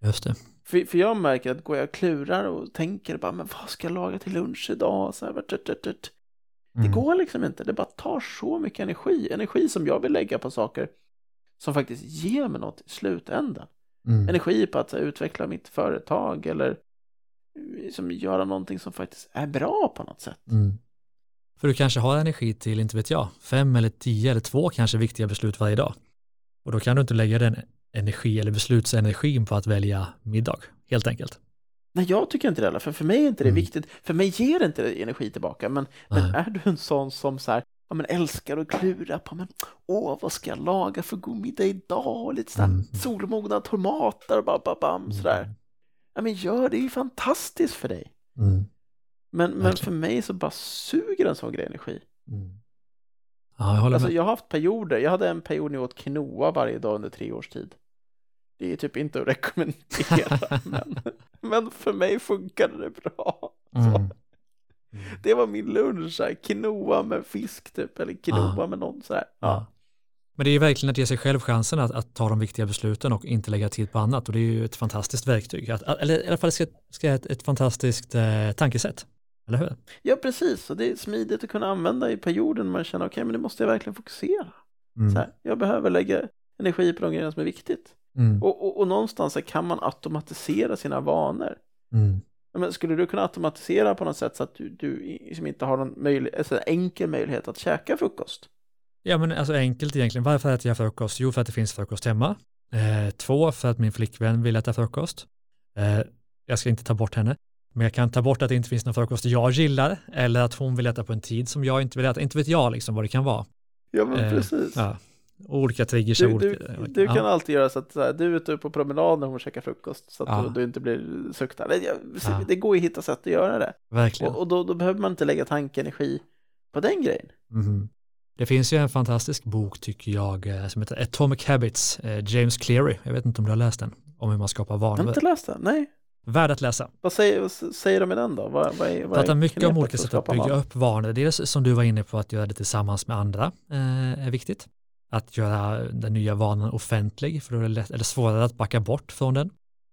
Just det. För, för jag märker att går jag och klurar och tänker bara, men vad ska jag laga till lunch idag? Så här, tut, tut, tut. Det mm. går liksom inte, det bara tar så mycket energi. Energi som jag vill lägga på saker som faktiskt ger mig något i slutändan. Mm. Energi på att här, utveckla mitt företag eller liksom göra någonting som faktiskt är bra på något sätt. Mm. För du kanske har energi till, inte vet jag, fem eller tio eller två kanske viktiga beslut varje dag. Och då kan du inte lägga den energi eller beslutsenergin på att välja middag, helt enkelt. Nej, jag tycker inte det heller, för för mig är inte det mm. viktigt. För mig ger det inte energi tillbaka, men, men är du en sån som så här, ja, men älskar att klura på, men åh, vad ska jag laga för god middag idag? Lite sådär mm. solmogna tomater, bam, bam, bam, sådär. Ja, men gör det, är ju fantastiskt för dig. Mm. Men, men för mig så bara suger en sån grej energi. Mm. Ja, jag håller alltså, med. Jag har haft perioder, jag hade en period när jag åt quinoa varje dag under tre års tid. Det är typ inte att rekommendera, men, men för mig funkade det bra. Mm. Det var min lunch, så här, quinoa med fisk typ, eller quinoa ja. med någon så här. Ja. Men det är verkligen att ge sig själv chansen att, att, ta de viktiga besluten och inte lägga tid på annat och det är ju ett fantastiskt verktyg, att, eller i alla fall ska, ska ett, ett fantastiskt eh, tankesätt. Eller hur? Ja, precis. Och det är smidigt att kunna använda i perioden man känner okej, okay, men nu måste jag verkligen fokusera. Mm. Så här, jag behöver lägga energi på de grejerna som är viktigt. Mm. Och, och, och, någonstans kan man automatisera sina vanor. Mm. Men skulle du kunna automatisera på något sätt så att du, du liksom inte har någon möjlighet, alltså enkel möjlighet att käka frukost? Ja, men alltså enkelt egentligen. Varför äter jag frukost? Jo, för att det finns frukost hemma. Eh, två, för att min flickvän vill äta frukost. Eh, jag ska inte ta bort henne. Men jag kan ta bort att det inte finns någon frukost jag gillar eller att hon vill äta på en tid som jag inte vill äta. Inte vet jag liksom vad det kan vara. Ja, men eh, precis. Ja. Olika triggers. Du, olika, du, du kan ja. alltid göra så att så här, du är ute på promenad när hon käkar frukost så att ja. du, du, inte blir suktad. Det, det går ju att hitta sätt att göra det. Verkligen. Och, och då, då, behöver man inte lägga tankenergi på den grejen. Mm. Det finns ju en fantastisk bok tycker jag eh, som heter Atomic Habits, eh, James Cleary. Jag vet inte om du har läst den, om hur man skapar vanor. Jag har inte läst den, nej. Värd att läsa. Vad säger, vad säger de i den då? Vad, vad är, vad pratar mycket om olika sätt att bygga upp vanor. Dels som du var inne på att göra det tillsammans med andra eh, är viktigt. Att göra den nya vanan offentlig, för då är det lätt, eller svårare att backa bort från den.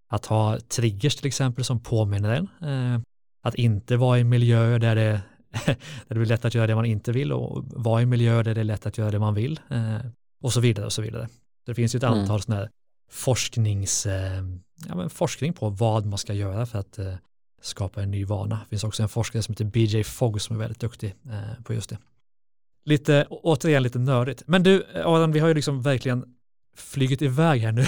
Att ha triggers till exempel som påminner en. Eh, att inte vara i miljöer där det, där det blir lätt att göra det man inte vill och vara i miljöer där det är lätt att göra det man vill. Eh, och så vidare och så vidare. Det finns ju ett mm. antal mm. sådana här forsknings, eh, ja, forskning på vad man ska göra för att eh, skapa en ny vana. Det finns också en forskare som heter BJ Fogg som är väldigt duktig eh, på just det. Lite, återigen lite nördigt. Men du Aron, vi har ju liksom verkligen flugit iväg här nu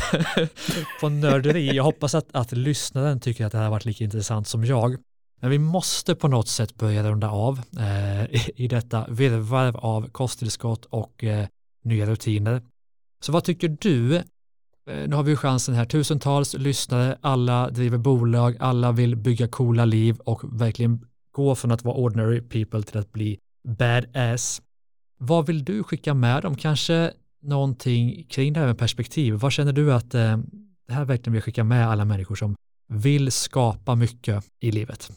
på nörderi. Jag hoppas att, att lyssnaren tycker att det här har varit lika intressant som jag. Men vi måste på något sätt börja runda av eh, i, i detta virrvarr av kosttillskott och eh, nya rutiner. Så vad tycker du Eh, nu har vi chansen här, tusentals lyssnare, alla driver bolag, alla vill bygga coola liv och verkligen gå från att vara ordinary people till att bli badass. Vad vill du skicka med dem? Kanske någonting kring det här med perspektiv. Vad känner du att eh, det här verkligen vill skicka med alla människor som vill skapa mycket i livet?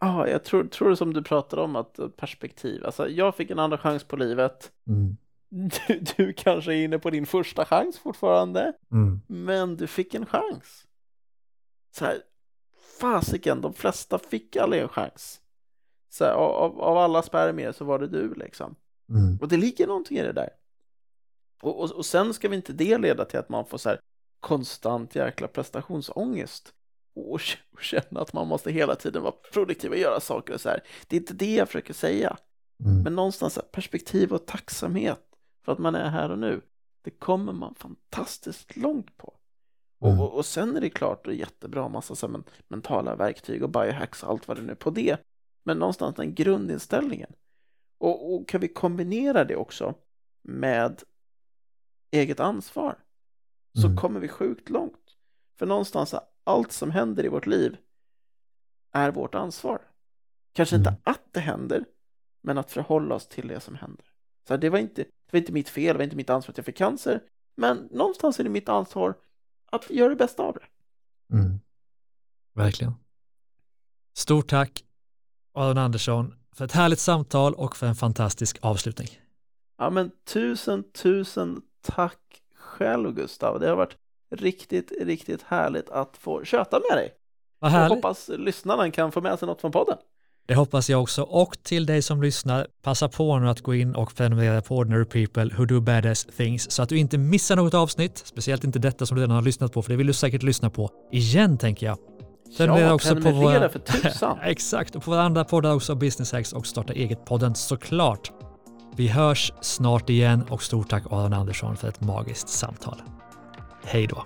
Ja, jag tror, tror som du pratar om att perspektiv, alltså jag fick en andra chans på livet. Mm du, du kanske är inne på din första chans fortfarande, mm. men du fick en chans. Så här, fasiken, de flesta fick aldrig en chans. Så här, av, av alla spermier så var det du liksom. Mm. Och det ligger någonting i det där. Och, och, och, sen ska vi inte det leda till att man får så här konstant jäkla prestationsångest och, och känna att man måste hela tiden vara produktiv och göra saker och så här. Det är inte det jag försöker säga. Mm. Men någonstans här, perspektiv och tacksamhet för att man är här och nu. Det kommer man fantastiskt långt på. Mm. Och, och, sen är det klart och jättebra massa så men, mentala verktyg och biohacks och allt vad det nu är på det. Men någonstans den grundinställningen. Och, och kan vi kombinera det också med eget ansvar så mm. kommer vi sjukt långt. För någonstans allt som händer i vårt liv är vårt ansvar. Kanske mm. inte att det händer, men att förhålla oss till det som händer. Så det var inte, det var inte mitt fel, det var inte mitt ansvar att jag fick cancer. Men någonstans är det mitt ansvar att göra det bästa av det. Mm. Verkligen. Stort tack Aron Andersson för ett härligt samtal och för en fantastisk avslutning. Ja men tusen, tusen tack själv Gustav. Det har varit riktigt, riktigt härligt att få köta med dig. Vad härligt. Jag hoppas lyssnarna kan få med sig något från podden. Det hoppas jag också. Och till dig som lyssnar, passa på nu att gå in och prenumerera på Ordinary People Who Do Badass Things så att du inte missar något avsnitt, speciellt inte detta som du redan har lyssnat på, för det vill du säkert lyssna på igen tänker jag. Sen blir Ja, också på våra... för tusan. Exakt, och på våra andra poddar också, Business Hacks och Starta eget-podden såklart. Vi hörs snart igen och stort tack Aron Andersson för ett magiskt samtal. Hej då!